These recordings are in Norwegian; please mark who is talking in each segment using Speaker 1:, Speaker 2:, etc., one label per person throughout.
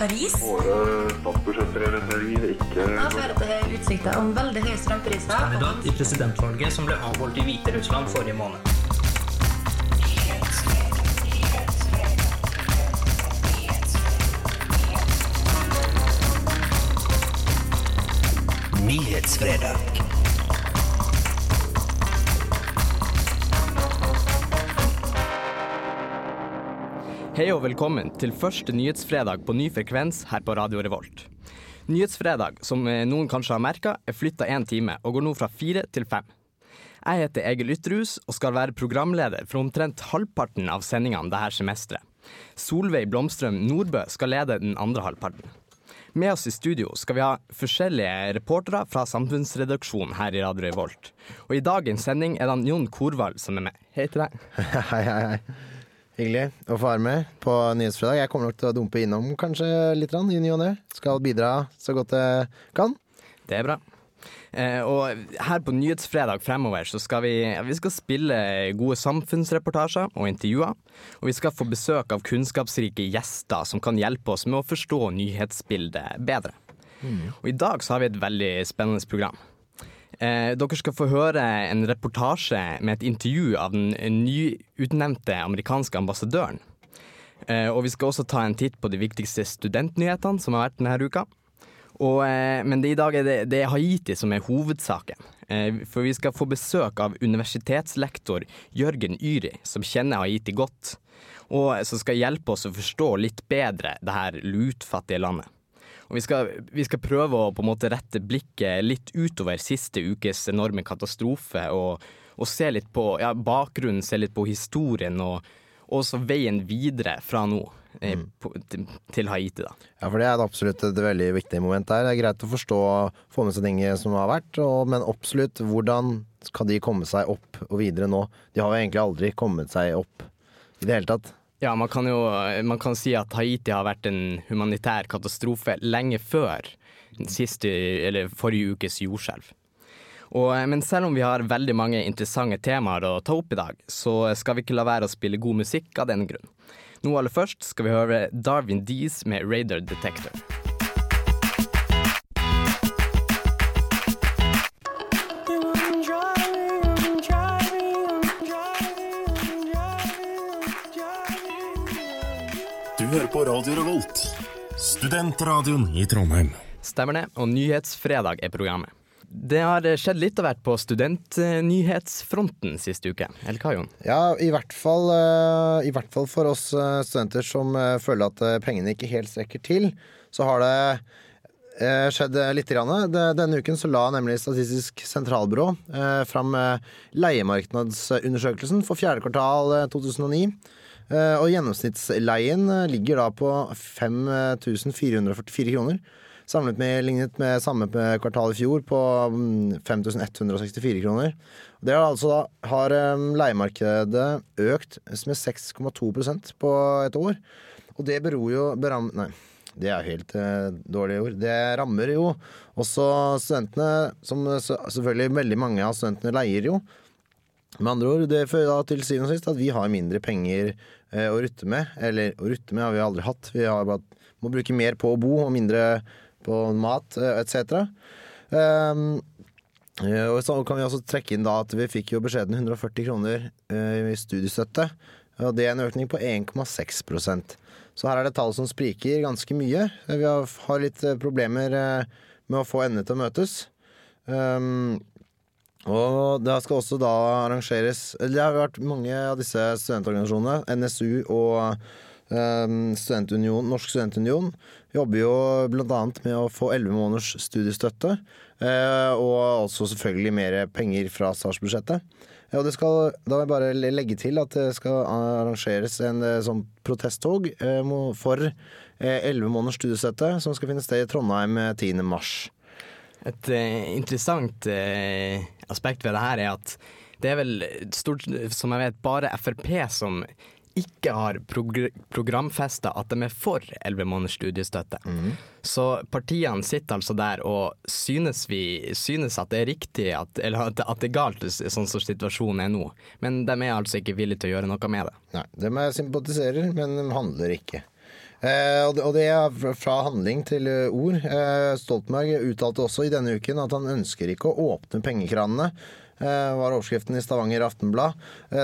Speaker 1: Paris.
Speaker 2: Våre statsbudsjettprioriteringer ikke
Speaker 1: Da utsikter om veldig høye strømpriser.
Speaker 3: kandidat i presidentvalget som ble avholdt i Hviterussland forrige måned.
Speaker 4: Nyhetsfredag.
Speaker 5: Hei og velkommen til første nyhetsfredag på ny frekvens her på Radio Revolt. Nyhetsfredag, som eh, noen kanskje har merka, er flytta én time og går nå fra fire til fem. Jeg heter Egil Ytterhus og skal være programleder for omtrent halvparten av sendingene dette semesteret. Solveig Blomstrøm Nordbø skal lede den andre halvparten. Med oss i studio skal vi ha forskjellige reportere fra samfunnsredaksjonen her i Radio Revolt. Og i dagens sending er det Jon Korvald som er med. Hei til deg.
Speaker 6: Hei, hei, hei. Hyggelig å få være med på Nyhetsfredag. Jeg kommer nok til å dumpe innom kanskje litt rann, i ny og ne. Skal bidra så godt jeg kan.
Speaker 5: Det er bra. Eh, og her på Nyhetsfredag fremover så skal vi, vi skal spille gode samfunnsreportasjer og intervjuer. Og vi skal få besøk av kunnskapsrike gjester som kan hjelpe oss med å forstå nyhetsbildet bedre. Og i dag så har vi et veldig spennende program. Eh, dere skal få høre en reportasje med et intervju av den nyutnevnte amerikanske ambassadøren. Eh, og vi skal også ta en titt på de viktigste studentnyhetene som har vært denne uka. Og, eh, men det, i dag er det, det er Haiti som er hovedsaken. Eh, for vi skal få besøk av universitetslektor Jørgen Yri, som kjenner Haiti godt. Og som skal hjelpe oss å forstå litt bedre det her lutfattige landet. Og vi skal, vi skal prøve å på en måte rette blikket litt utover siste ukes enorme katastrofe, og, og se litt på ja, bakgrunnen, se litt på historien, og og også veien videre fra nå Mm. på, til, til Haiti. da.
Speaker 6: Ja, for det er absolutt et veldig viktig moment der. Det er greit å forstå, få med seg ting som har vært, og, men absolutt hvordan skal de komme seg opp og videre nå? De har jo egentlig aldri kommet seg opp i det hele tatt.
Speaker 5: Ja, man kan jo man kan si at Haiti har vært en humanitær katastrofe lenge før siste, eller forrige ukes jordskjelv. Og, men selv om vi har veldig mange interessante temaer å ta opp i dag, så skal vi ikke la være å spille god musikk av den grunn. Nå aller først skal vi høre Darwin Dees med Radar Detector.
Speaker 7: På Radio Revolt, studentradioen i Trondheim.
Speaker 5: Stemmer det, og Nyhetsfredag er programmet. Det har skjedd litt av hvert på studentnyhetsfronten siste uke. Eller hva, Jon?
Speaker 6: Ja, i hvert fall, eh, i hvert fall for oss eh, studenter som eh, føler at pengene ikke helt strekker til, så har det skjedd litt. Denne uken så la nemlig Statistisk sentralbyrå fram leiemarkedsundersøkelsen for fjerde kvartal eh, 2009. Eh, og gjennomsnittsleien eh, ligger da på 5444 kroner. Samlet med, lignet med samme kvartal i fjor på mm, 5164 kroner. Det er altså da, har eh, leiemarkedet økt med 6,2% på et år. Og det beror jo beram, Nei, det er helt eh, dårlige ord. Det rammer jo også studentene, som selvfølgelig veldig mange av studentene leier jo. Med andre ord, det fører da til siden og sist at vi har mindre penger eh, å rutte med. Eller å rutte med har vi aldri hatt. Vi bare, må bruke mer på å bo og mindre på mat eh, etc. Um, eh, og så kan vi også trekke inn da at vi fikk jo beskjeden 140 kroner eh, i studiestøtte. Og det er en økning på 1,6% Så her er det tall som spriker ganske mye. Vi har, har litt problemer eh, med å få endene til å møtes. Um, og det skal også da arrangeres Det har vært mange av disse studentorganisasjonene, NSU og um, Studentunion, Norsk Studentunion, jobber jo bl.a. med å få 11 måneders studiestøtte. eh, og også selvfølgelig mer penger fra statsbudsjettet. Ja, det skal, da vil jeg bare legge til at det skal arrangeres en eh, sånn protesttog eh, for elleve 11 måneders studiestøtte som skal finne sted i Trondheim eh, 10. mars.
Speaker 5: Et uh, interessant uh, aspekt ved det her er at det er vel stort, som jeg vet, bare Frp som ikke har progr programfesta at de er for 11 måneders studiestøtte. Så partiene sitter altså der og synes, vi, synes at det er riktig, at, eller at, at det er galt sånn som situasjonen er nå. Men de er altså ikke villige til å gjøre noe med det.
Speaker 6: Nei, dem jeg sympatiserer, men de handler ikke. Eh, og, det, er fra- handling til eh, ord. Eh, Stoltenberg uttalte også i denne uken at han ønsker ikke å åpne pengekranene. Var overskriften i Stavanger Aftenblad.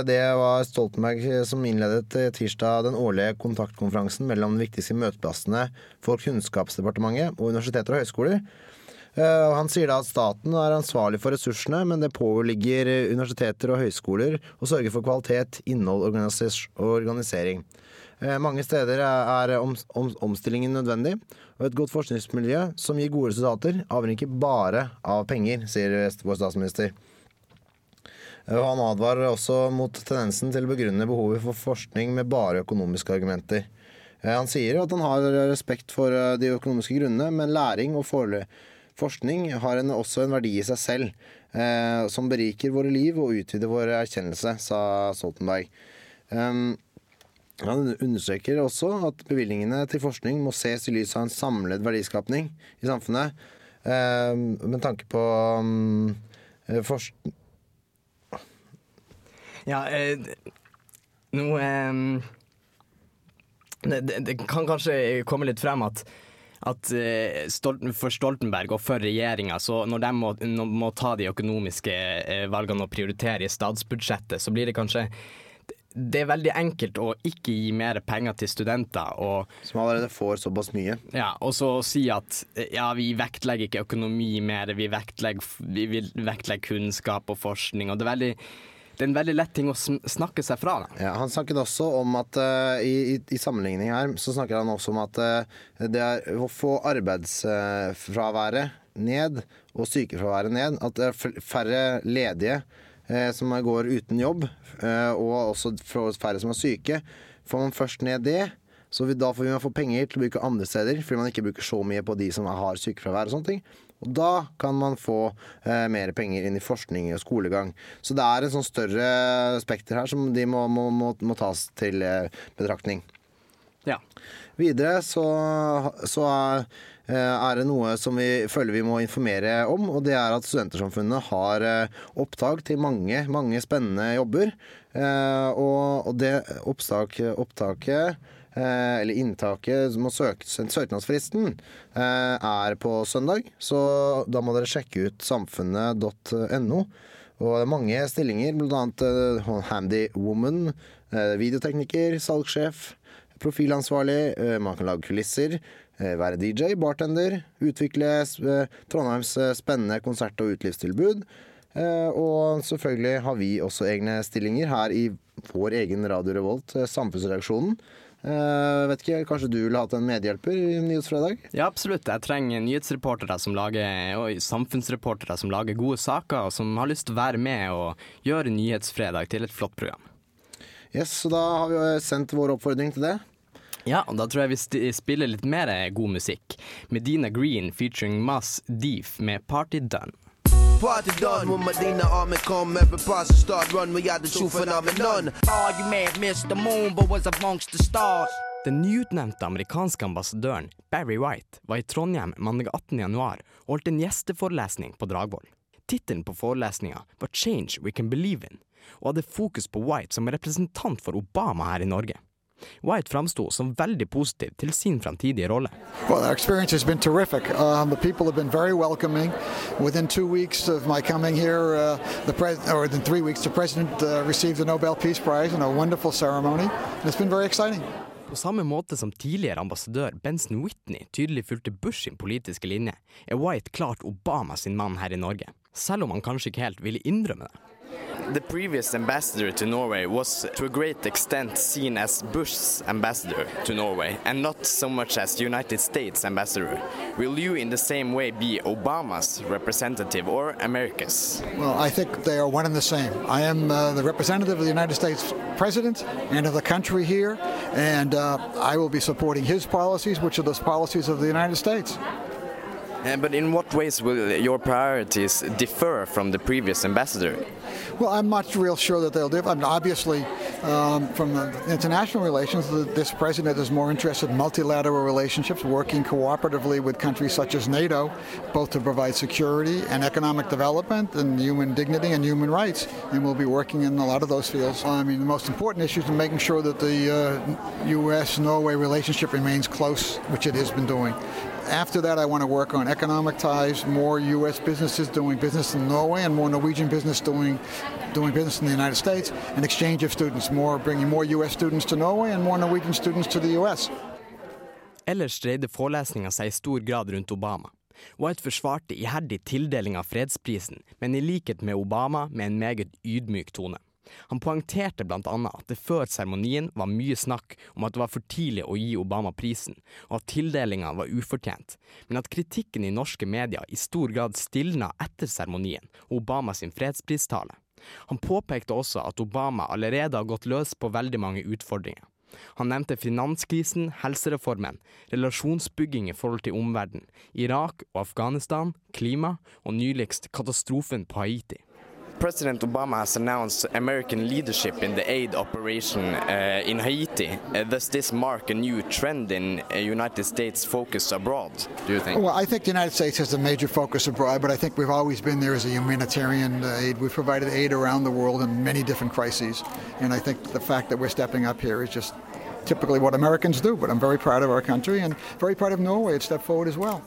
Speaker 6: Det var Stoltenberg som innledet tirsdag den årlige kontaktkonferansen mellom de viktigste møteplassene for Kunnskapsdepartementet og universiteter og høyskoler. Han sier da at staten er ansvarlig for ressursene, men det påligger universiteter og høyskoler å sørge for kvalitet, innhold og organisering. Eh, Mange steder er om, om, omstillingen nødvendig, og et godt forskningsmiljø som gir gode resultater, avhenger ikke bare av penger, sier vår statsminister. Han advarer også mot tendensen til å begrunne behovet for forskning med bare økonomiske argumenter. Eh, Han sier at han har respekt for eh, de økonomiske grunnene, men læring og forskning har en, også en verdi i seg selv, eh, som beriker våre liv og utvider vår erkjennelse, sa Stoltenberg. Um, han understreker også at bevilgningene til forskning må ses i lys av en samlet verdiskapning i samfunnet, eh, med tanke på um, eh, forsk
Speaker 5: Ja, eh, nå eh, det, det, kan kanskje komme litt frem at at eh, for Stoltenberg og for regjeringa, når de må, må ta de økonomiske eh, valgene og prioritere i statsbudsjettet, så blir det kanskje Det er veldig enkelt å ikke gi mer penger til studenter og
Speaker 6: som allerede får såpass mye.
Speaker 5: ja, og så si at ja, vi vektlegger ikke økonomi mer, vi vektlegger, vi vektlegger kunnskap og forskning. Og det er, veldig, det er en veldig lett ting å snakke seg fra.
Speaker 6: Ja, han snakket også om at uh, i, i, sammenligning her, så snakker han også om at uh, det er å få arbeidsfraværet ned og sykefraværet ned. At det er færre ledige som går uten jobb, eh, og også færre som er syke. Får man først ned det, så vi, da får man få penger til å bruke andre steder, fordi man ikke bruker så mye på de som har sykefravær og sånne ting. Og da kan man få eh, mer penger inn i forskning og skolegang. Så det er en sånn større spekter her som de må, må, må, må tas til eh, betraktning.
Speaker 5: Ja.
Speaker 6: Videre så, så er, eh, er det noe som vi føler vi må informere om, og det er at Studentersamfunnet har eh, opptak til mange, mange spennende jobber. Eh, Og, det opptak, opptaket eh, eller inntaket som må søkes, søknadsfristen eh, er på søndag, så da må dere sjekke ut samfunnet.no. Og det er mange stillinger, bl.a. Handy woman, eh, videotekniker, salgssjef, profilansvarlig, eh, man kan lage kulisser, eh, være DJ, bartender, utvikle eh, Trondheims eh, spennende konsert- og utelivstilbud. Eh, Og selvfølgelig har vi også egne stillinger her i vår egen Radio Revolt, eh, Samfunnsreaksjonen. Eh, vet ikke, Kanskje du ville hatt en medhjelper i Nyhetsfredag?
Speaker 5: ja, absolutt. Jeg trenger nyhetsreportere som lager, og samfunnsreportere som lager gode saker, og som har lyst til å være med og gjøre Nyhetsfredag til et flott program.
Speaker 6: Yes, så Da har vi jo sendt vår oppfordring til det.
Speaker 5: Ja, og da tror jeg vi spiller litt mer god musikk. Medina Green featuring Mas Deef med Party Done.
Speaker 4: Party done when Medina Army come, every process start run. We got the true phenomenon.
Speaker 8: Oh, you mad, Mr. Moon, but was amongst the stars?
Speaker 5: Den nyutnevnte amerikanske ambassadøren Barry White var i Trondheim mandag 18. januar og holdt en gjesteforelesning på Dragvoll. Tittelen på forelesninga var 'Change We Can Believe In', og hadde fokus på White som representant for Obama her i Norge. White framsto som veldig positiv til sin fremtidige rolle.
Speaker 9: Well, our experience has been terrific. Um, the people have been very welcoming. Within two weeks of my coming here, uh, the pres- or within three weeks, the president uh, received the Nobel Peace Prize in a wonderful ceremony. And it's been very exciting.
Speaker 5: På samme måte som tidligere ambassadør Benson Whitney tydelig fulgte Bush sin politiske linje, er White klart Obama sin mann her i Norge. Selv om han kanskje ikke helt ville innrømme det. The previous ambassador to Norway was to a great extent seen as Bush's ambassador to Norway and not so much as United States ambassador. Will you in the same way be Obama's representative or America's?
Speaker 9: Well, I think they are one and the same. I am uh, the representative of the United States president and of the country here, and uh, I will be supporting his policies, which are the policies of the United States.
Speaker 5: Uh, but in what ways will your priorities differ from the previous ambassador?
Speaker 9: Well, I'm not real sure that they'll differ. I mean, obviously, um, from international relations, the, this president is more interested in multilateral relationships, working cooperatively with countries such as NATO, both to provide security and economic development and human dignity and human rights. And we'll be working in a lot of those fields. I mean, the most important issue is making sure that the uh, U.S.-Norway relationship remains close, which it has been doing. After that, I want to work on economic ties, more U.S. businesses doing business in Norway and more Norwegian business doing doing business in the United States, an exchange of students, more bringing more U.S. students to Norway and more Norwegian students to the U.S.
Speaker 5: Ellers dreide forelesninga seg i stor grad rundt Obama. White forsvarte iherdig tildeling av fredsprisen, men i likhet med Obama med en meget ydmyk tone. Han poengterte blant annet at det før seremonien var mye snakk om at det var for tidlig å gi Obama prisen, og at tildelinga var ufortjent, men at kritikken i norske medier i stor grad stilna etter seremonien og Obama sin fredspristale. Han påpekte også at Obama allerede har gått løs på veldig mange utfordringer. Han nevnte finanskrisen, helsereformen, relasjonsbygging i forhold til omverdenen, Irak og Afghanistan, klima og nyligst katastrofen på Haiti. President Obama has announced American leadership in the aid operation uh, in Haiti. Uh, does this mark a new trend in uh, United States focus abroad, do you think?
Speaker 9: Well, I think the United States has a major focus abroad, but I think we've always been there as a humanitarian aid. We've provided aid around the world in many different crises, and I think the fact that we're stepping up here is just typically what Americans do. But I'm very proud of our country and very proud of Norway to step forward as well.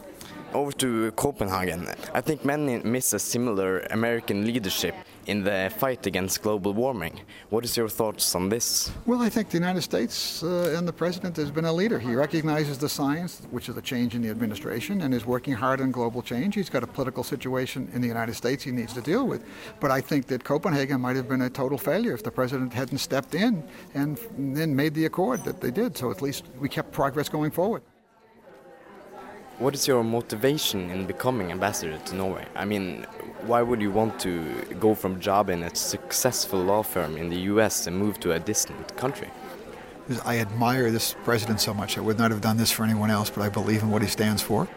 Speaker 5: Over to Copenhagen. I think many miss a similar American leadership in the fight against global warming. What is your thoughts on this?
Speaker 9: Well, I think the United States uh, and the president has been a leader. He recognizes the science, which is a change in the administration, and is working hard on global change. He's got a political situation in the United States he needs to deal with. But I think that Copenhagen might have been a total failure if the president hadn't stepped in and then made the accord that they did. So at least we kept progress going forward.
Speaker 5: What is your motivation in becoming ambassador to Norway? I mean, why would you want to go from job in a successful law firm in the US and move to a distant country?
Speaker 9: I admire this president so much. I would not have done this for anyone else, but I believe in what he stands for.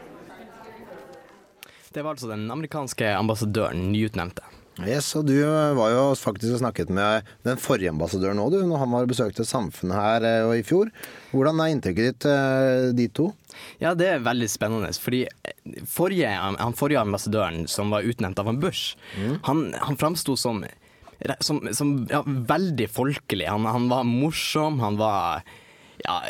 Speaker 5: Det var altså den amerikanske ambassadøren, nyutnevnte.
Speaker 6: Yes, og Du var jo faktisk og snakket med den forrige ambassadøren òg, når han var besøkte Samfunnet her eh, og i fjor. Hvordan er inntrykket ditt, eh, de to?
Speaker 5: Ja, det er veldig spennende. Fordi forrige, han forrige ambassadøren, som var utnevnt av en Bush, mm. han, han framsto som, som, som ja, veldig folkelig. Han, han, var morsom, han var ja,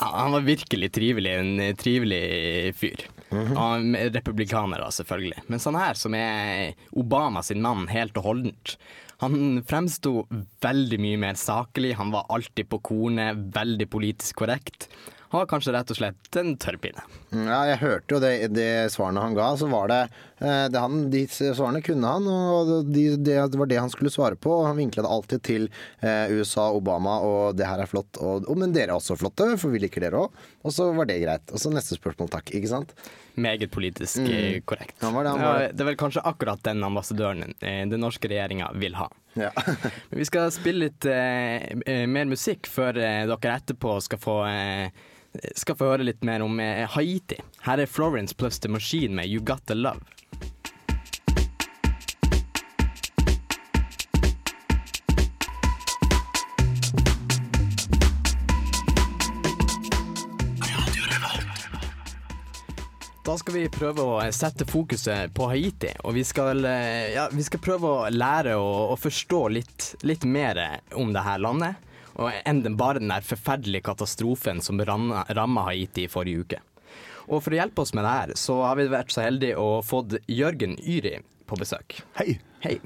Speaker 5: han var virkelig trivelig. En trivelig fyr. Mm -hmm. Republikanere, selvfølgelig. Men sånn her, som er Obama sin mann helt og holdent. Han fremsto veldig mye mer saklig, han var alltid på kornet, veldig politisk korrekt har kanskje rett og slett en tørrpinne.
Speaker 6: Ja, jeg hørte jo det, det svarene han ga, så var det, eh, det han, De svarene kunne han, og de, det, var det han skulle svare på. Han vinkla det alltid til eh, USA, Obama, og det her er flott. Og, og, men dere er også flotte, for vi liker dere òg. Og så var det greit. Og så neste spørsmål, takk. Ikke sant?
Speaker 5: Meget politisk mm. korrekt. Han var det, var... det. det er vel kanskje akkurat den ambassadøren eh, den norske regjeringa vil ha. Ja. Men vi skal spille litt eh, mer musikk før eh, dere etterpå skal få eh, skal få høre litt mer om eh, Haiti. Her er Florence pluss The Machine med You Got The Love. Da skal vi prøve å sette fokuset på Haiti, og vi skal, eh, ja, vi skal prøve å lære å, forstå litt, litt mer om det her landet og enn bare den der forferdelige katastrofen som ramma Haiti i forrige uke. Og for å hjelpe oss med det her, så har vi vært så heldige å fått Jørgen Yri på besøk.
Speaker 10: Hei.
Speaker 5: Hei.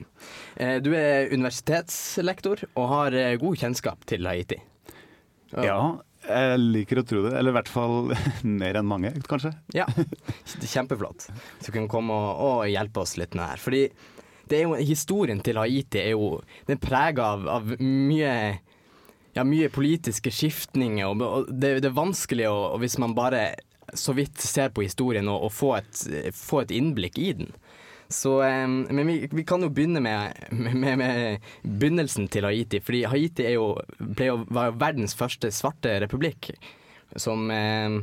Speaker 5: Eh, du er universitetslektor og har eh, god kjennskap til Haiti.
Speaker 10: Ja, jeg liker å tro det. Eller i hvert fall mer enn mange, kanskje.
Speaker 5: Ja, kjempeflott. Så du kan komme og, og, hjelpe oss litt med det her. Fordi det er jo, historien til Haiti er jo den prega av, av mye ja, mye politiske skiftninger, og, det, det, er vanskelig å, hvis man bare så vidt ser på historien, og, og få, et, få, et, innblikk i den. Så, um, men vi, vi, kan jo begynne med, med, med, begynnelsen til Haiti. Fordi Haiti jo, ble jo, var jo verdens første svarte republikk. Som eh,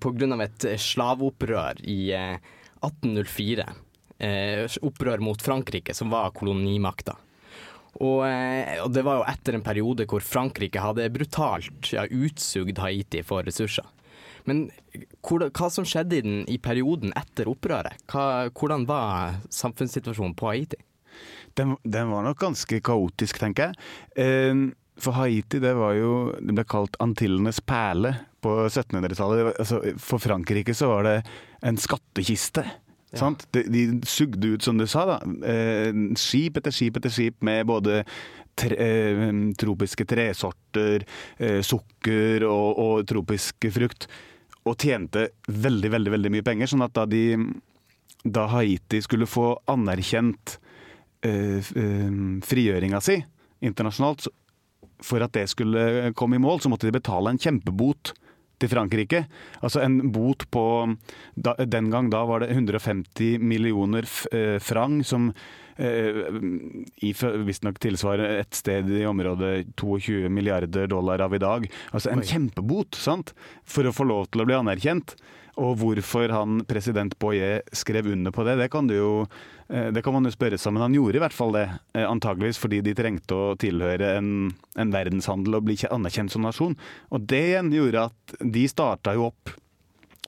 Speaker 5: på grunn av et slaveopprør i eh, 1804. Eh, opprør mot Frankrike, som var kolonimakta. Og, eh, og det var jo etter en periode hvor Frankrike hadde brutalt ja, utsugd Haiti for ressurser. Men hvor, hva som skjedde i, den, i perioden etter opprøret? Hva, hvordan var samfunnssituasjonen på Haiti?
Speaker 10: Den, den var nok ganske kaotisk, tenker jeg. Eh, for Haiti det var jo Det ble kalt Antillenes perle på 1700-tallet. Altså, for Frankrike så var det en skattkiste. Sant? De, de sugde ut, som du sa, da, eh, skip etter skip etter skip med både tre, eh, tropiske tresorter, eh, sukker og, og tropisk frukt. Og tjente veldig, veldig, veldig mye penger. Sånn at da, de, da Haiti skulle få anerkjent frigjøringa si internasjonalt, for at det skulle komme i mål, så måtte de betale en kjempebot til Frankrike. Altså en bot på da, Den gang da var det 150 millioner eh, franc, som eh, visstnok tilsvarer et sted i området 22 milliarder dollar av i dag. Altså en
Speaker 5: Oi.
Speaker 10: kjempebot, sant? For å få lov til å bli anerkjent. Og hvorfor han president Boyer skrev under på det, det kan, du jo, det kan man jo spørre seg. Men han gjorde i hvert fall det. eh, Antageligvis fordi de trengte å tilhøre en, en verdenshandel og bli anerkjent som nasjon. Og det igjen gjorde at de starta jo opp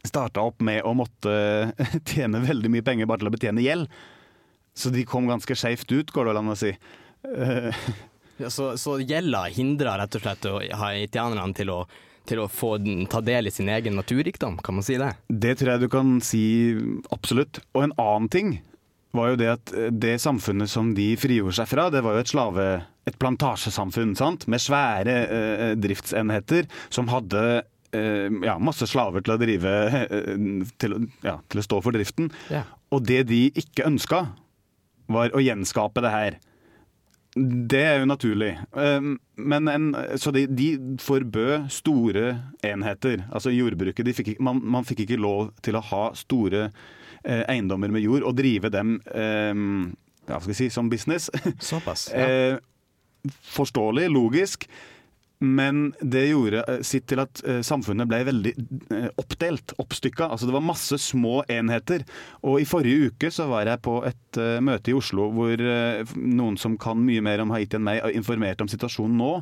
Speaker 10: starta opp med å måtte tjene veldig mye penger bare til å betjene gjeld. Så de kom ganske skeivt ut, går det vel an å si. Eh,
Speaker 5: Ja, så, så gjelda hindra rett og slett haitianerne til å, til å få den- ta del i sin egen naturrikdom, kan man si det?
Speaker 10: Det tror jeg du kan si absolutt. Og en annen ting var jo det at det samfunnet som de frigjorde seg fra, det var jo et slave... Et plantasjesamfunn, sant? Med svære eh, driftsenheter som hadde eh, ja, masse slaver til å drive eh, til, ja, til å stå for driften.
Speaker 5: Ja.
Speaker 10: Og det de ikke ønska, var å gjenskape det her. Det er jo naturlig. Men en, så de, de forbød store enheter. Altså jordbruket. De fikk, man, man fikk ikke lov til å ha store eh, eiendommer med jord og drive dem eh, ja, skal si, som business.
Speaker 5: Såpass. Ja.
Speaker 10: Eh, forståelig, logisk. Men det gjorde eh, sitt til at eh, samfunnet ble veldig eh, oppdelt, oppstykka. Altså det var masse små enheter. Og i forrige uke så var jeg på et eh, møte i Oslo hvor eh, noen som kan mye mer om Haiti enn meg, eh, informerte om situasjonen nå.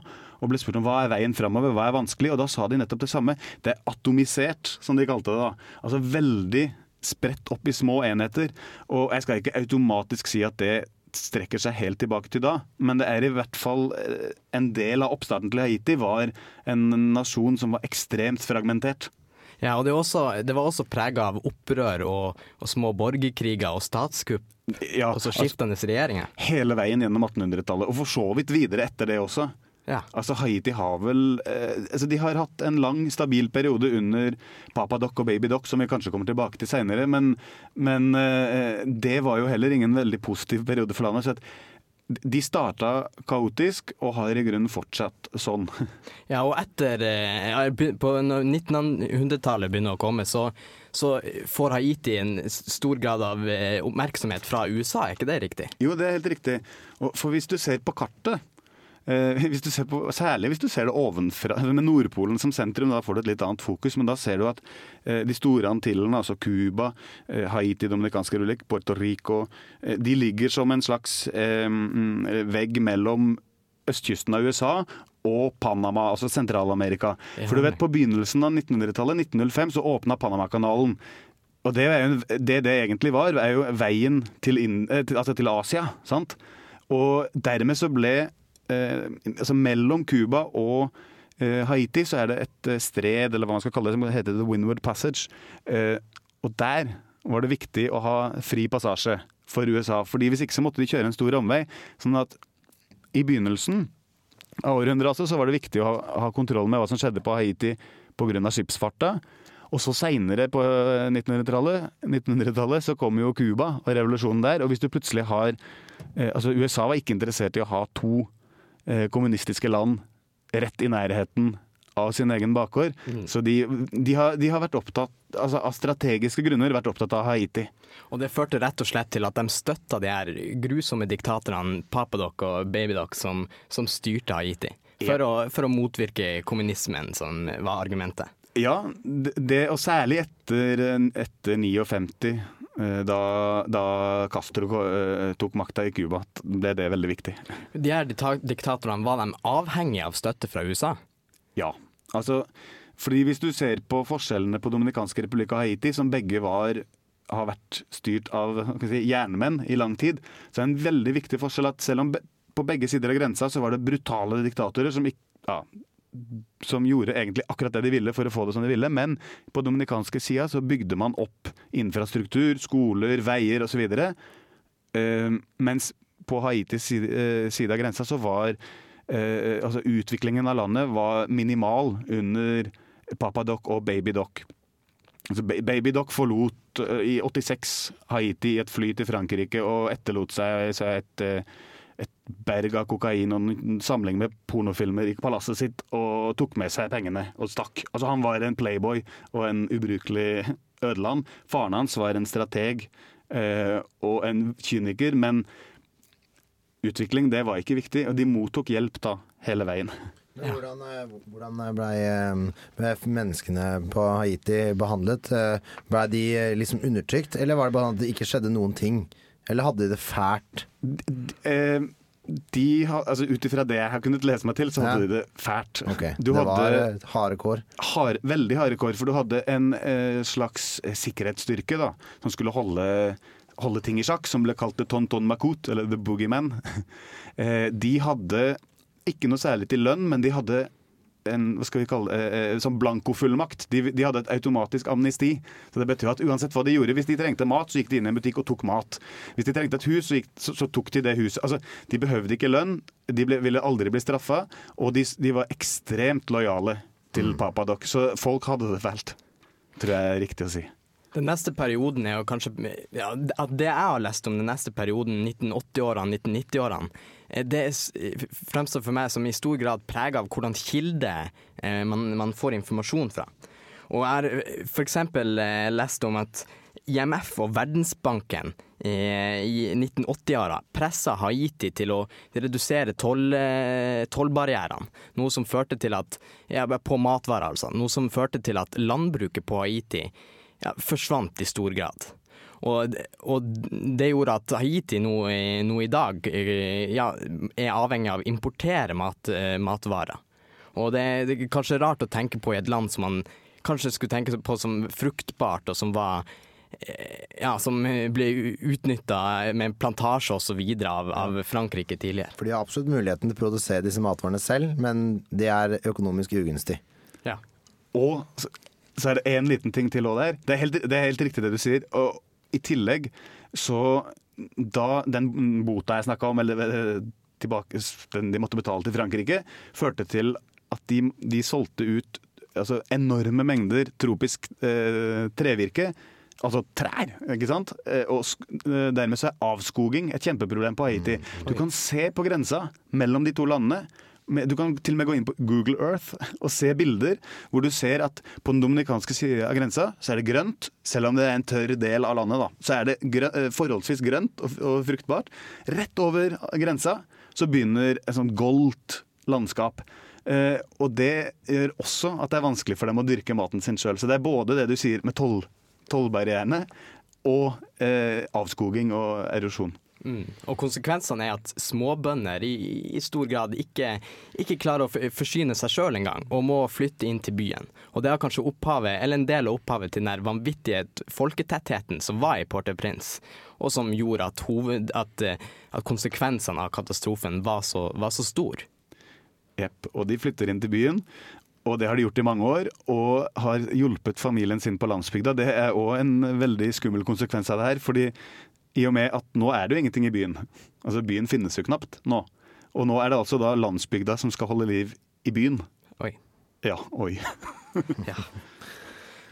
Speaker 10: Og ble spurt om hva er veien framover, hva er vanskelig. Og da sa de nettopp det samme. Det er atomisert, som de kalte det da. Altså veldig spredt opp i små enheter. Og jeg skal ikke automatisk si at det strekker seg helt tilbake til da, men det er i hvert fall eh, en del av oppstarten til Haiti var en nasjon som var ekstremt fragmentert.
Speaker 5: Ja, og det, også, det var også prega av opprør og, og små borgerkriger og statskupp.
Speaker 10: Ja,
Speaker 5: og så skiftende regjeringer.
Speaker 10: Hele veien gjennom 1800-tallet, og for så vidt videre etter det også.
Speaker 5: Ja.
Speaker 10: Altså Haiti har vel eh, altså De har hatt en lang, stabil periode under Papa Doc og Baby Doc, som vi kanskje kommer tilbake til seinere, men, men eh, det var jo heller ingen veldig positiv periode for landet. så at de starta kaotisk og har i grunnen fortsatt sånn.
Speaker 5: Ja, og etter eh, på Når 1900-tallet begynner å komme, så, så får Haiti en stor grad av eh, oppmerksomhet fra USA, er ikke det riktig?
Speaker 10: Jo, det er helt riktig. For hvis du ser på kartet hvis du ser på, Særlig hvis du ser det ovenfra, med Nordpolen som sentrum, da får du et litt annet fokus. Men da ser du at eh, de store antillene, altså Cuba, eh, Haiti, Dominikanske republikk, Puerto Rico, eh, de ligger som en slags eh, mm, vegg mellom østkysten av USA og Panama, altså Sentral-Amerika. For du vet, på begynnelsen av 1900-tallet, 1905, så åpna Panamakanalen. Og det, er det det egentlig var, er jo veien til, inn, eh, til, altså til Asia. sant? Og dermed så ble eh, Altså mellom Cuba og eh, Haiti så er det et eh, stred, eller hva man skal kalle det, som heter The Windward Passage. Eh, og der var det viktig å ha fri passasje for USA. fordi hvis ikke så måtte de kjøre en stor omvei. Sånn at i begynnelsen av århundret altså, så var det viktig å ha, ha kontroll med hva som skjedde på Haiti pga. skipsfarta. Og så seinere på 1900-tallet 1900-tallet så kom jo Cuba og revolusjonen der. Og hvis du plutselig har eh, Altså USA var ikke interessert i å ha to eh, kommunistiske land rett i nærheten av sin egen bakgård. Så de, de, har, de har vært opptatt altså av strategiske grunner vært opptatt av Haiti.
Speaker 5: Og det førte rett og slett til at de støtta de her grusomme diktatorene Papadok og Babydoc som, som styrte Haiti. For, å, for å motvirke kommunismen, som var argumentet.
Speaker 10: Ja, det, og særlig etter, etter 59, Eh, Da, da Castro eh, tok makta i Cuba, ble det veldig viktig.
Speaker 5: De her diktatorene, var de avhengige av støtte fra USA?
Speaker 10: Ja. Altså, fordi hvis du ser på forskjellene på Dominikanske republikk og Haiti, som begge var har vært styrt av si, jernmenn i lang tid, så er det en veldig viktig forskjell at selv om på begge sider av grensa så var det brutale diktatorer som, ikke ja, som gjorde egentlig akkurat det de ville for å få det som de ville, men på dominikanske sida så bygde man opp infrastruktur, skoler, veier osv. Uh, mens på Haitis eh, side av grensa så var uh, altså utviklingen av landet var minimal under papadok og babydok. Altså, Ba- forlot uh, i 86 Haiti i et fly til Frankrike og etterlot seg, seg et, uh, berg av kokain og en samling med pornofilmer i palasset sitt og tok med seg pengene og stakk. Altså Han var en playboy og en ubrukelig ødeland. Faren hans var en strateg eh, og en kyniker, men utvikling det var ikke viktig, og de mottok hjelp da hele veien.
Speaker 6: Ja. Hvordan, eh, hvordan ble, eh, ble menneskene på Haiti behandlet? Blei Ble de eh, liksom undertrykt, eller var det bare at det ikke skjedde noen ting? Eller hadde de det fælt?
Speaker 10: Eh, de altså Ut ifra det jeg har kunnet lese meg til, så hadde
Speaker 6: Ja.
Speaker 10: de det fælt.
Speaker 6: Okay.
Speaker 10: Du
Speaker 6: det var eh, harde kår.
Speaker 10: Hard, veldig harde kår, for du hadde en eh, slags eh, sikkerhetsstyrke da, som skulle holde, holde ting i sjakk, som ble kalt The Tonton Makut, eller The Boogeyman. eh, de hadde ikke noe særlig til lønn, men de hadde en hva skal vi kalle det, eh, sånn blankofullmakt. De, de hadde et automatisk amnesti. Så det betyr at uansett hva de gjorde, hvis de trengte mat, så gikk de inn i en butikk og tok mat. Hvis de trengte et hus, så, gikk, så, så tok de det huset. Altså, de behøvde ikke lønn, de ble, ville aldri bli straffa, og de, de var ekstremt lojale til Papadok. Så folk hadde det fælt, tror jeg er riktig å si.
Speaker 5: Den neste perioden er jo kanskje ja, at Det jeg har lest om den neste perioden, 1980-årene, 1990-årene, eh, det fremstår for meg som i stor grad prega av hvordan kilde eh, man, man får informasjon fra. Og jeg har f.eks. lest om at IMF og Verdensbanken eh, i 1980-åra pressa Haiti til å redusere toll, eh, tollbarrierene. Noe som førte til at ja, På matvarer, altså. Noe som førte til at landbruket på Haiti ja, forsvant i stor grad. Og, og det gjorde at Haiti nå, i- nå i dag eh, ja, er avhengig av å importere mat, eh, matvarer. Og det, det er kanskje rart å tenke på i et land som man kanskje skulle tenke på som fruktbart, og som var eh, ja, som ble utnytta med plantasje videre av, av Frankrike tidligere.
Speaker 6: For de har absolutt muligheten til å produsere disse matvarene selv, men det er økonomisk ugunstig.
Speaker 5: Ja.
Speaker 10: Og så, er det én liten ting til òg der. Det er, helt, det er helt riktig det du sier. Og i tillegg så Da den bota jeg snakka om, eller eh, tilbake, den de måtte betale til Frankrike, førte til at de, de solgte ut altså, enorme mengder tropisk eh, trevirke. Altså trær, ikke sant? Eh, Og eh, dermed så er avskoging et kjempeproblem på Haiti. Du kan se på grensa mellom de to landene. Du kan til og med gå inn på Google Earth og se bilder hvor du ser at på den dominikanske siden av grensa så er det grønt, selv om det er en tørr del av landet. da. Så er det grø eh, forholdsvis grønt og, og fruktbart. Rett over grensa så begynner et sånt goldt landskap. Eh, og det gjør også at det er vanskelig for dem å dyrke maten sin sjøl. Så det er både det du sier med toll, tollbarrierene og eh, avskoging og erosjon.
Speaker 5: Mm. Og konsekvensene er at småbønder i, i stor grad ikke, ikke klarer å forsyne seg sjøl engang, og må flytte inn til byen. Og det er kanskje opphavet, eller en del av opphavet til den vanvittige folketettheten som var i Port-au-Prince, og som gjorde at, hoved, at, eh, at konsekvensene av katastrofen var så, var så stor.
Speaker 10: Jepp. Og de flytter inn til byen. Og det har de gjort i mange år, og har hjulpet familien sin på landsbygda. Det er òg en veldig skummel konsekvens av det her. fordi i og med at nå er det jo ingenting i byen. Altså Byen finnes jo knapt nå. Og nå er det altså da landsbygda som skal holde liv i byen.
Speaker 5: Oi.
Speaker 10: Ja, oi.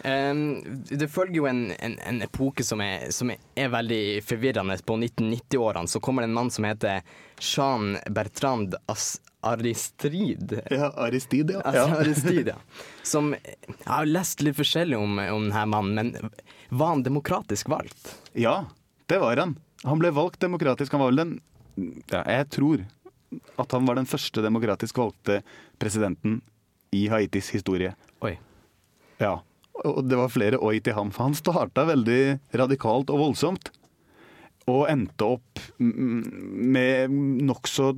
Speaker 5: Em, det følger jo en, en, en epoke som er, som er veldig forvirrende. På 1990-årene så kommer det en mann som heter Jean Bertrand As Aristide.
Speaker 10: Ja, Aristide, ja.
Speaker 5: Altså,
Speaker 10: Ja.
Speaker 5: Aristide, ja. Som Jeg har lest litt forskjellig om, om denne mannen, men var han demokratisk valgt?
Speaker 10: Ja, det var han. Han ble valgt demokratisk. Han var vel den ja, Jeg tror at han var den første demokratisk valgte presidenten i Haitis historie.
Speaker 5: Oi.
Speaker 10: Ja. Og det var flere oi til ham, for han starta veldig radikalt og voldsomt. Og endte opp med nokså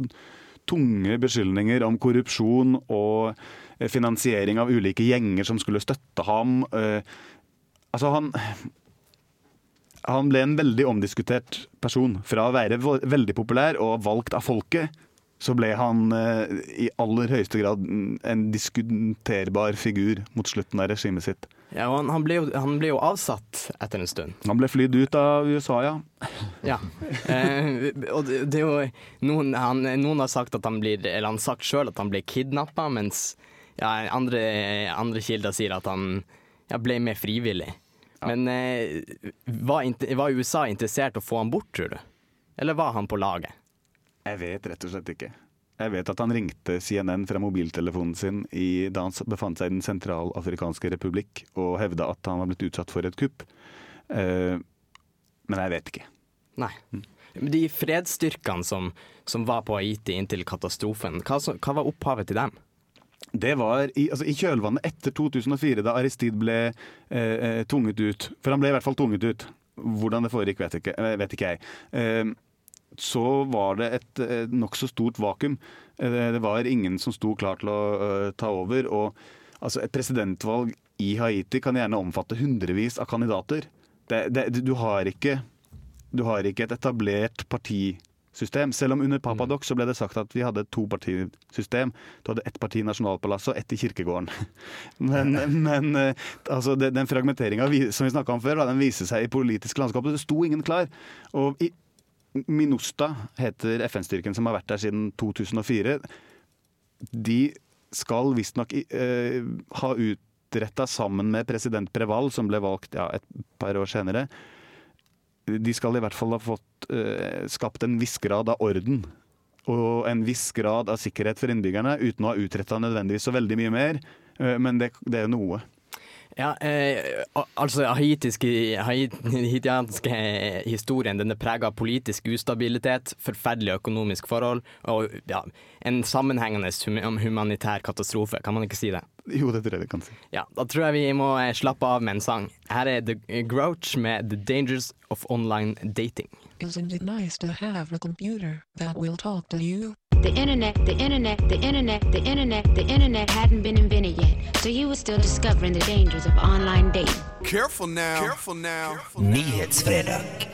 Speaker 10: tunge beskyldninger om korrupsjon og finansiering av ulike gjenger som skulle støtte ham. Eh, Altså, han han ble en veldig omdiskutert person. Fra å være veldig populær og valgt av folket, så ble han eh, i aller høyeste grad en diskuterbar figur mot slutten av regimet sitt.
Speaker 5: Ja, og han, han, ble jo, han ble jo avsatt etter en stund.
Speaker 10: Han ble flydd ut av USA, ja.
Speaker 5: Ja. Eh, og det, det er jo noen, han, noen har sagt at han blir Eller han sagt sjøl at han ble kidnappa, mens ja, andre, andre kilder sier at han ja, ble med frivillig. Men eh, var, var USA interessert i å få han bort, tror du? Eller var han på laget?
Speaker 10: Jeg vet rett og slett ikke. Jeg vet at han ringte CNN fra mobiltelefonen sin i, da han befant seg i Den sentralafrikanske republikk og hevda at han var blitt utsatt for et kupp. Eh, men jeg vet ikke.
Speaker 5: Nei. De fredsstyrkene som, som var på Haiti inntil katastrofen, hva, hva var opphavet til dem?
Speaker 10: Det var i, altså, i kjølvannet etter 2004, da Aristide ble eh, eh, tvunget ut. For han ble i hvert fall tvunget ut. Hvordan det foregikk, vet ikke, eh, vet ikke jeg. Eh, så var det et eh, nokså stort vakuum. Eh, det var ingen som sto klar til å eh, ta over. Og altså, et presidentvalg i Haiti kan gjerne omfatte hundrevis av kandidater. Det, det, du, har ikke, du har ikke et etablert partisystem. Selv om under Papadok så ble det sagt at vi hadde et topartisystem. Du hadde ett parti i Nasjonalpalasset og ett i kirkegården. Men, men eh, altså, den fragmenteringa som vi snakka om før, den viser seg i politisk landskap. Det sto ingen klar. Og i Minusta heter FN-styrken som har vært der siden 2004. De skal visstnok uh, ha utretta sammen med president Preval, som ble valgt ja, et par år senere. De skal i hvert fall ha fått uh, skapt en viss grad av orden. Og en viss grad av sikkerhet for innbyggerne, uten å ha utretta nødvendigvis så veldig mye mer. Uh, men det, det er noe.
Speaker 5: Ja, eh, altså haitiske, haitianske historien den er prega av politisk ustabilitet, forferdelige økonomiske forhold og ja, en sammenhengende hum humanitær katastrofe. Kan man ikke si det?
Speaker 10: Jo, det tror jeg vi kan si.
Speaker 5: Ja, Da tror jeg vi må eh, slappe av med en sang. Her er The Grouch med 'The Dangers of Online Dating'.
Speaker 11: Isn't it nice to have a computer that will talk to you?
Speaker 12: The internet, the internet, the internet, the internet, the internet hadn't been invented yet. So you were still discovering the dangers of online dating.
Speaker 13: Careful now. Careful now.
Speaker 5: Nyhetsfredag.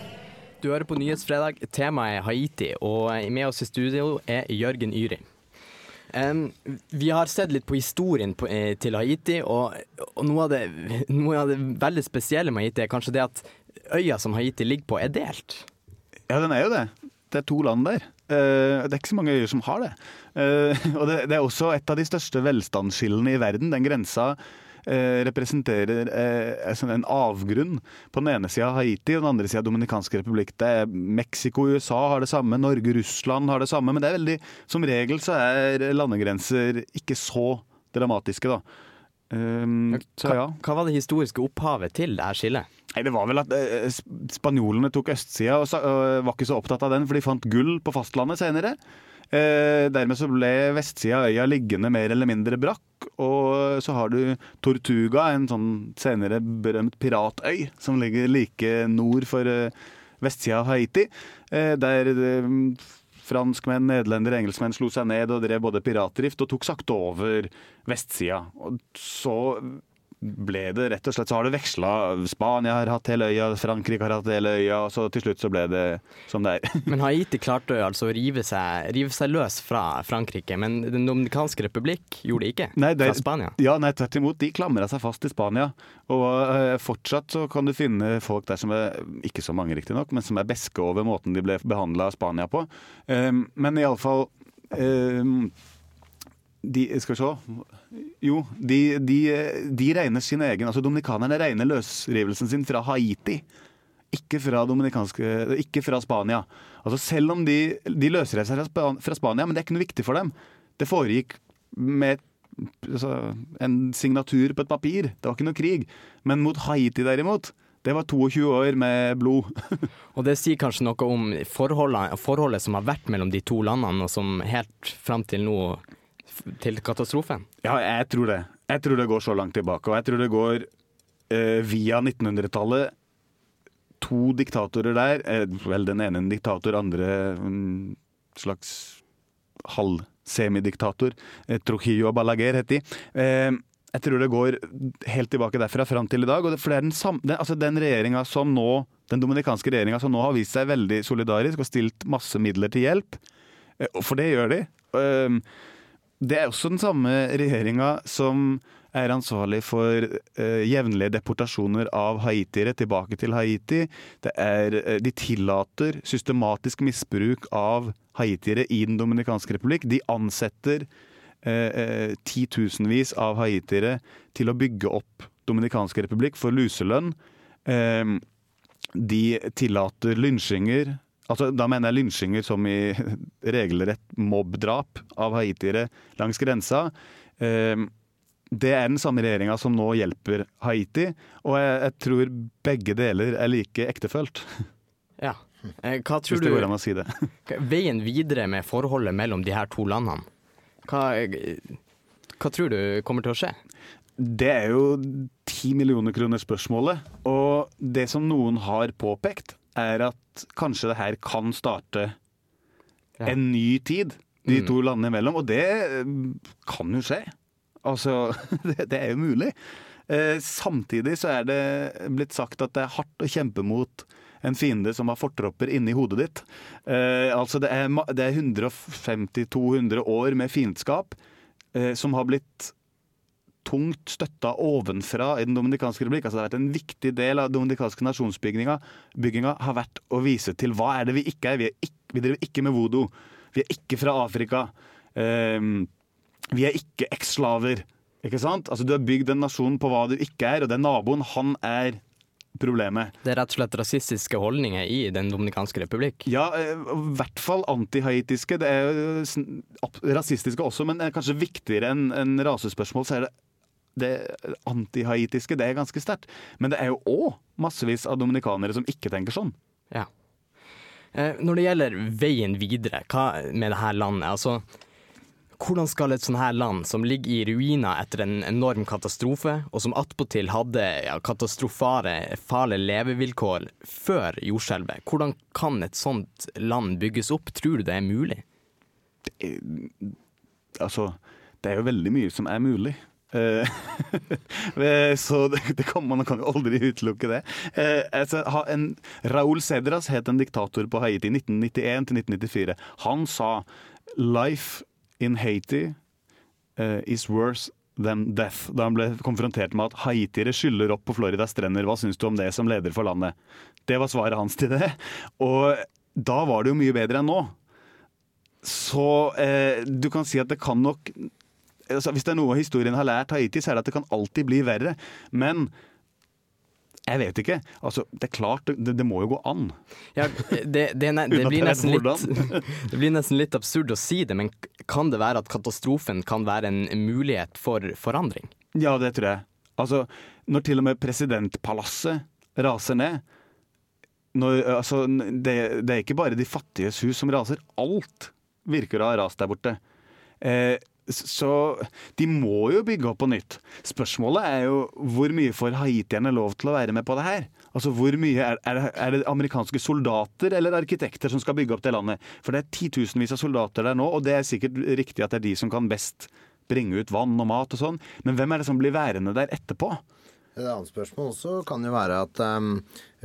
Speaker 5: Du hører på Nyhetsfredag. Temaet er Haiti, og med oss i studio er Jørgen Yri. Um, vi har sett litt på historien på, eh, til Haiti, og, og noe, av det, noe av det veldig spesielle med Haiti er kanskje det at øya som Haiti ligger på, er delt.
Speaker 10: Ja, den er jo det. Det er to land der. Eh, det er ikke så mange øyer som har det. Eh, og det, er også et av de største velstandsskillene i verden. Den grensa eh, representerer sånn en avgrunn. På den ene sida Haiti og den andre sida Dominikansk republikk. Det er Mexico USA har det samme, Norge Russland har det samme. Men det er veldig, som regel så er landegrenser ikke så dramatiske, da. Um, så ja.
Speaker 5: Hva var det historiske opphavet til det her skillet?
Speaker 10: Nei, Det var vel at eh, spanjolene tok østsida og, og var ikke så opptatt av den, for de fant gull på fastlandet senere. Eh, dermed så ble vestsida av øya liggende mer eller mindre brakk. Og så har du Tortuga, en sånn senere berømt piratøy, som ligger like nord for eh, vestsida av Haiti. Eh, der eh, franskmenn, nederlendere, engelskmenn slo seg ned og drev både piratdrift og tok sakte over vestsida. Og så ble det rett og slett Så har det veksla. Spania har hatt hele øya, Frankrike har hatt hele øya, og så til slutt så ble det som det er.
Speaker 5: Men Haiti klarte altså å rive seg, rive seg løs fra Frankrike, men Den dominikanske republikk gjorde det ikke?
Speaker 10: Nei, det,
Speaker 5: fra Spania?
Speaker 10: Ja, nei, tvert imot. De klamra seg fast i Spania. Og eh, fortsatt så kan du finne folk der som er, ikke så mange riktignok, men som er beske over måten de ble behandla av Spania på. Um, men iallfall um, de, skal vi se Jo, de, de, de regner sin egen Altså dominikanerne regner løsrivelsen sin fra Haiti. Ikke fra, ikke fra Spania. Altså Selv om de, de løsrev seg fra Spania, men det er ikke noe viktig for dem. Det foregikk med altså, en signatur på et papir. Det var ikke noe krig. Men mot Haiti derimot, det var 22 år med blod.
Speaker 5: Og det sier kanskje noe om forholdet, som har vært mellom de to landene, og som helt fram til nå til katastrofen?
Speaker 10: Ja, jeg tror det. Jeg tror det går så langt tilbake. Og jeg tror det går eh, via 1900-tallet to diktatorer der. Eh, vel, den ene en diktator, andre en slags halv-semidiktator. Eh, Trujillo Balaguer het de. Eh, jeg tror det går helt tilbake derfra fram til i dag. For det er den, sam, den, altså den regjeringa som nå den dominikanske regjeringa som nå har vist seg veldig solidarisk og stilt masse midler til hjelp. Eh, For det gjør de. Det er også den samme regjeringa som er ansvarlig for eh, jevnlige deportasjoner av haitiere tilbake til Haiti. Er, eh, de tillater systematisk misbruk av haitiere i Den dominikanske republikk. De ansetter eh, eh, titusenvis av haitiere til å bygge opp Dominikanske republikk for luselønn. Eh, de tillater lynsjinger. Altså, da mener jeg lynsjinger som i regelrett mobbdrap av haitiere langs grensa. Eh, det er den samme regjeringa som nå hjelper Haiti, og jeg, jeg tror begge deler er like ektefølt.
Speaker 5: Ja. Eh, Hva tror du
Speaker 10: å si det.
Speaker 5: Veien videre med forholdet mellom de her to landene, hva, hva tror du kommer til å skje?
Speaker 10: Det er jo ti millioner kroner spørsmålet. Og det som noen har påpekt, er at kanskje det her kan starte en ny tid de
Speaker 5: Mm.
Speaker 10: to landene imellom. Og det eh, kan jo skje. Altså, det, det er jo mulig. Eh, samtidig så er det blitt sagt at det er hardt å kjempe mot en fiende som har fortropper inni hodet ditt. Eh, altså det er, det er 150-200 år med fiendskap eh, som har blitt tungt støtta ovenfra i Den dominikanske republikk. Altså det har vært En viktig del av den dominikanske nasjonsbygginga har vært å vise til hva er det vi ikke er. Vi, er ikke, vi driver ikke med voodoo. Vi er ikke fra Afrika. Um, vi er ikke eksslaver. Ikke sant? Altså Du har bygd en nasjon på hva du ikke er, og den naboen, han er problemet.
Speaker 5: Det er rett og slett rasistiske holdninger i Den dominikanske republikk.
Speaker 10: Ja, eh, i hvert fall antihaitiske. Det er jo rasistiske også, men eh, kanskje viktigere enn enn rasespørsmål, så er det det antihaitiske. Det er ganske sterkt. Men det er jo òg massevis av dominikanere som ikke tenker sånn.
Speaker 5: Ja. Eh, Når det gjelder veien videre hva med dette landet, altså hvordan skal et sånt her land som ligger i ruiner etter en enorm katastrofe, og som attpåtil hadde ja, katastrofale farlige levevilkår før jordskjelvet, hvordan kan et sånt land bygges opp? Tror du det er mulig?
Speaker 10: Altså, det er jo veldig mye som er mulig. Eh, eh, så det, det kan, man kan jo aldri utelukke det. Eh, altså, en, Raúl Cedras het en diktator på Haiti 1991 til 1994. Han sa 'life in Haiti is worse than death', da han ble konfrontert med at haitiere skyller opp på Floridas strender. Hva syns du om det som leder for landet? Det var svaret hans til det. Og da var det jo mye bedre enn nå. Så eh, du kan si at det kan nok altså, Hvis det er noe historien har lært Haiti, så er det at det kan alltid bli verre. Men jeg vet ikke. Altså, det er klart, det, det må jo gå an.
Speaker 5: Ja, det, det, ne- det, blir litt, det blir nesten litt absurd å si det, men kan det være at katastrofen kan være en mulighet for forandring?
Speaker 10: Ja, det tror jeg. Altså, når til og med presidentpalasset raser ned når, altså, det, det er ikke bare de fattiges hus som raser. Alt virker å ha rast der borte. Eh, så de må jo bygge opp på nytt. Spørsmålet er jo hvor mye får haitierne lov til å være med på det her? Altså hvor mye Er, er, er det amerikanske soldater eller arkitekter som skal bygge opp det landet? For det er titusenvis av soldater der nå, og det er sikkert riktig at det er de som kan best bringe ut vann og mat og sånn, men hvem er det som blir værende der etterpå?
Speaker 6: Et annet spørsmål også kan jo være at um,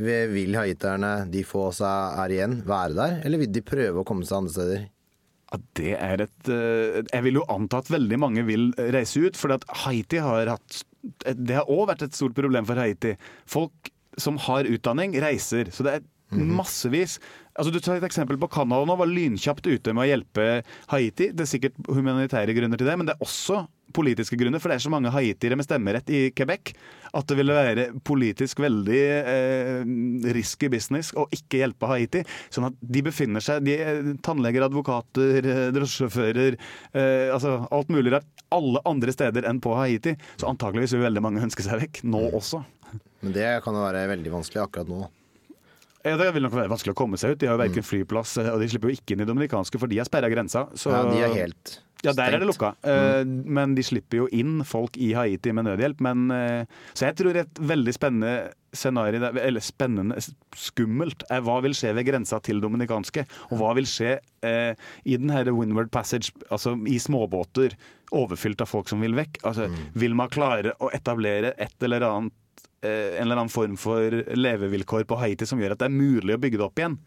Speaker 6: vil haitierne, de få seg er igjen, være der? Eller vil de prøve å komme seg andre steder?
Speaker 10: Ja, det er et eh, Jeg vil jo anta at veldig mange vil reise ut, for Haiti har hatt Det har òg vært et stort problem for Haiti. Folk som har utdanning, reiser. Så det er massevis. Altså, du tar et eksempel på Canada nå, var lynkjapt ute med å hjelpe Haiti. Det er sikkert humanitære grunner til det, men det er også politiske grunner, for det er så mange haitiere med stemmerett i Quebec at det ville være politisk veldig eh, risky business å ikke hjelpe Haiti. Sånn at de befinner seg de er Tannleger, advokater, eh, drosjesjåfører, eh, altså alt mulig rart. Alle andre steder enn på Haiti. Så antakeligvis vil veldig mange ønske seg vekk, nå også.
Speaker 6: Men det kan jo være veldig vanskelig akkurat nå.
Speaker 10: Ja, Det vil nok være vanskelig å komme seg ut. De har jo verken flyplass, eh, og de slipper jo ikke inn i dominikanske, for de har sperra grensa. Så
Speaker 6: Ja, de er helt
Speaker 10: Ja, der er det lukka. Eh, Men de slipper jo inn folk i Haiti med nødhjelp. Men, eh, så jeg tror et veldig spennende scenario, eller spennende, skummelt, er hva vil skje ved grensa til dominikanske? Og hva vil skje eh, i den her Windward Passage, altså i småbåter overfylt av folk som vil vekk? Altså, Vil man klare å etablere et eller annet eh, en eller annen form for levevilkår på Haiti som gjør at det er mulig å bygge det opp igjen?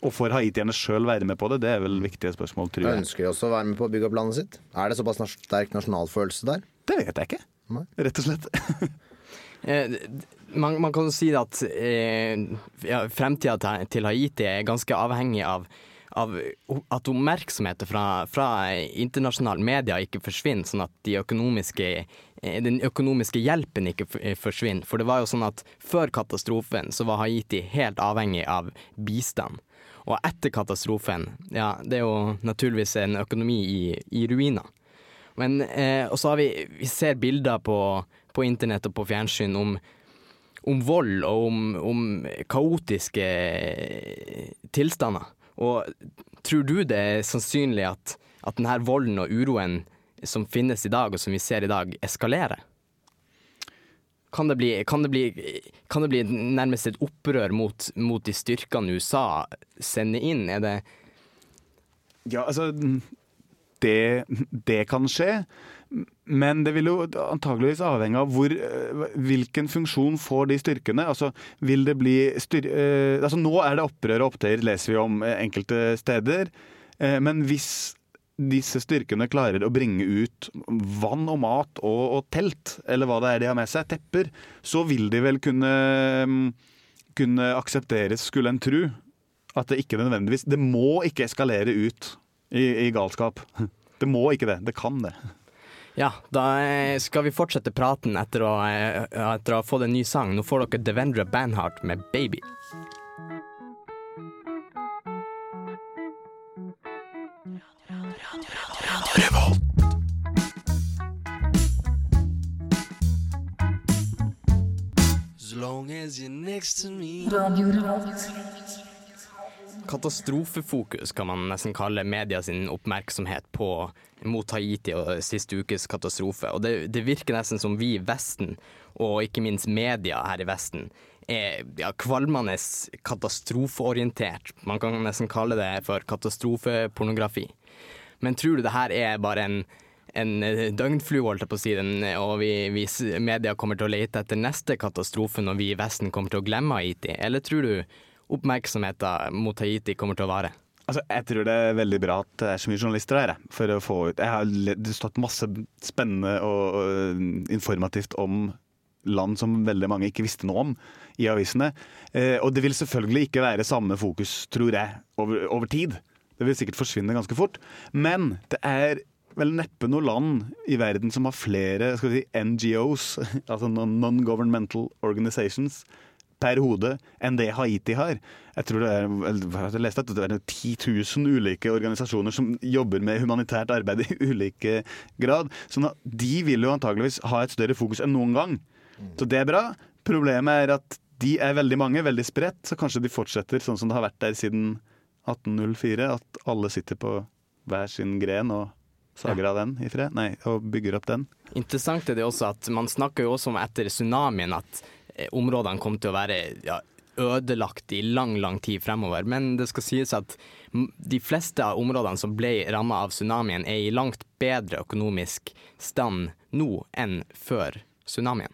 Speaker 10: Og får haitierne sjøl være med på det? Det er vel viktige spørsmål, tror jeg.
Speaker 6: Ønsker de også å være med på å bygge opp landet sitt? Er det såpass sterk nasjonalfølelse der?
Speaker 10: Det vet jeg ikke. Rett og slett.
Speaker 5: Eh, man, man kan jo si at eh, ja, fremtida til, til Haiti er ganske avhengig av, av at oppmerksomheten fra, fra internasjonale medier ikke forsvinner, sånn at de økonomiske, eh, den økonomiske hjelpen ikke eh, forsvinner. For det var jo sånn at før katastrofen så var Haiti helt avhengig av bistand. Og etter katastrofen, ja, det er jo naturligvis en økonomi i, i ruiner. Men, eh, og så har vi, vi ser bilder på, på internett og på fjernsyn om, om vold og om, om kaotiske eh, tilstander. Og tror du det er sannsynlig at, at denne volden og uroen som finnes i dag, og som vi ser i dag, eskalerer? Kan det bli, kan det bli, kan det bli nærmest et opprør mot, mot de styrkene USA sender inn? Er det
Speaker 10: Ja, altså det, det kan skje. Men det vil jo antageligvis avhenge av hvor, hvilken funksjon får de styrkene. Altså, vil det bli styr, eh, altså, nå er det opprør og opptøyer, leser vi om eh, enkelte steder. Eh, men hvis disse styrkene klarer å bringe ut vann og mat og, og telt, eller hva det er de har med seg, tepper, så vil de vel kunne, mm, kunne aksepteres, skulle en tru. At det ikke nødvendigvis Det må ikke eskalere ut i, i galskap. Det må ikke det. Det kan det.
Speaker 5: Ja, da eh, skal vi fortsette praten etter å, eh, etter å ha fått en ny sang. Nå får dere Devendra Banhart med 'Baby'.
Speaker 13: As long as you're next to me.
Speaker 5: Katastrofefokus kan man nesten kalle media sin oppmerksomhet på mot Haiti og siste ukes katastrofe. Og det, det virker nesten som vi i Vesten, og ikke minst media her i Vesten, er ja, kvalmende katastrofeorientert. Man kan nesten kalle det for katastrofepornografi. Men tror du det her er bare en, en døgnflue, holdt jeg på å si, og vi, vi media kommer til å lete etter neste katastrofe når vi i Vesten kommer til å glemme Haiti? Eller tror du oppmerksomheten mot Haiti kommer til å vare?
Speaker 10: Altså, jeg tror det er veldig bra at det er så mye journalister der. For å få ut Jeg har stått masse spennende og, og informativt om land som veldig mange ikke visste noe om i avisene. Eh, og det vil selvfølgelig ikke være samme fokus, tror jeg, over, over tid. Det vil sikkert forsvinne ganske fort. Men det er vel neppe noe land i verden som har flere skal vi si, NGOs, altså non-governmental organizations, per hode enn det Haiti har. Jeg tror det er, jeg leste at det er 10 000 ulike organisasjoner som jobber med humanitært arbeid i ulike grad. Så nå- de vil jo antageligvis ha et større fokus enn noen gang. Så det er bra. Problemet er at de er veldig mange, veldig spredt, så kanskje de fortsetter sånn som det har vært der siden 1804. At alle sitter på hver sin gren og sager av den i fred. Nei, og bygger opp den.
Speaker 5: Interessant er det også at man snakker jo også om etter tsunamien at eh, områdene kom til å være ja, ødelagt i lang, lang tid fremover. Men det skal sies at de fleste av områdene som ble rammet av tsunamien, er i langt bedre økonomisk stand nå enn før tsunamien.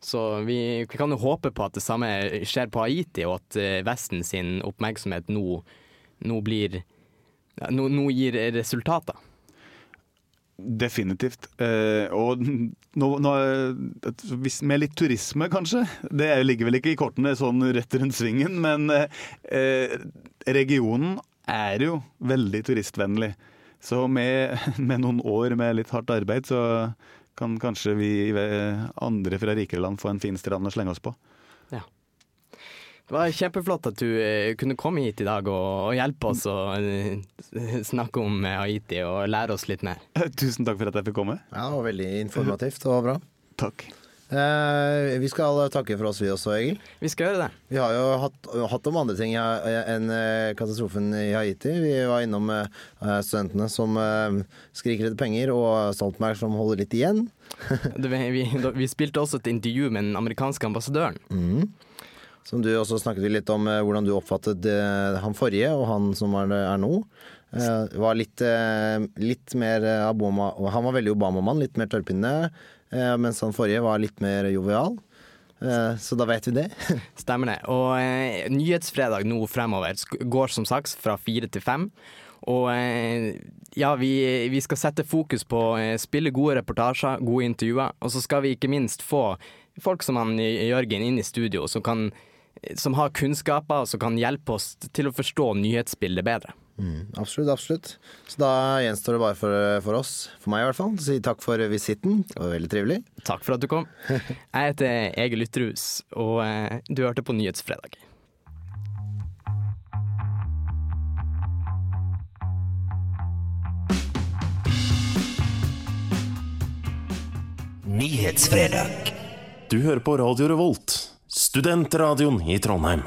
Speaker 5: Så vi, vi kan jo håpe på at det samme skjer på Haiti, og at eh, Vesten sin oppmerksomhet nå, nå blir ja, nå, nå gir resultater.
Speaker 10: Definitivt. Eh, og nå, nå, med litt turisme, kanskje. Det ligger vel ikke i kortene sånn rett rundt svingen, men eh, regionen er jo veldig turistvennlig. Så med, med noen år med litt hardt arbeid, så kan kanskje vi andre fra rikere land få en fin strand å slenge oss på.
Speaker 5: Det var kjempeflott at du eh, kunne komme hit i dag og, og hjelpe oss å eh, snakke om eh, Haiti og lære oss litt mer.
Speaker 10: Tusen takk for at jeg fikk komme.
Speaker 6: Ja, det var veldig informativt og bra.
Speaker 10: Takk.
Speaker 6: Eh, vi skal takke for oss, vi også, Egil.
Speaker 5: Vi skal gjøre det.
Speaker 6: Vi har jo hatt, hatt om andre ting enn katastrofen i Haiti. Vi var innom studentene som skriker etter penger, og Stoltenberg som holder litt igjen.
Speaker 5: Vi, vi spilte også et intervju med den amerikanske ambassadøren.
Speaker 6: Mhm. Som du også snakket litt om eh, hvordan du oppfattet eh, han forrige og han som er, er nå. Eh, var litt, litt mer Obama Han var veldig Obama-mann, litt mer tørrpinne. Mens han forrige var litt mer jovial. Så da vet vi det.
Speaker 5: Stemmer det. Og eh, Nyhetsfredag nå fremover går som sagt fra fire til fem. Og eh, ja, vi, vi skal sette fokus på eh, spille gode reportasjer, gode intervjuer. Og så skal vi ikke minst få folk som han Jørgen inn i studio, som, kan, som har kunnskaper og som kan hjelpe oss til å forstå nyhetsbildet bedre.
Speaker 6: Mm, absolutt, absolutt. Så da gjenstår det bare for, for oss, for meg i hvert fall, å si takk for visitten. Det var veldig trivelig.
Speaker 5: Takk for at du kom. Jeg heter Egil Ytterhus, og eh, du hørte på Nyhetsfredag.
Speaker 7: Nyhetsfredag. Du hører på Radio Revolt, studentradioen i Trondheim.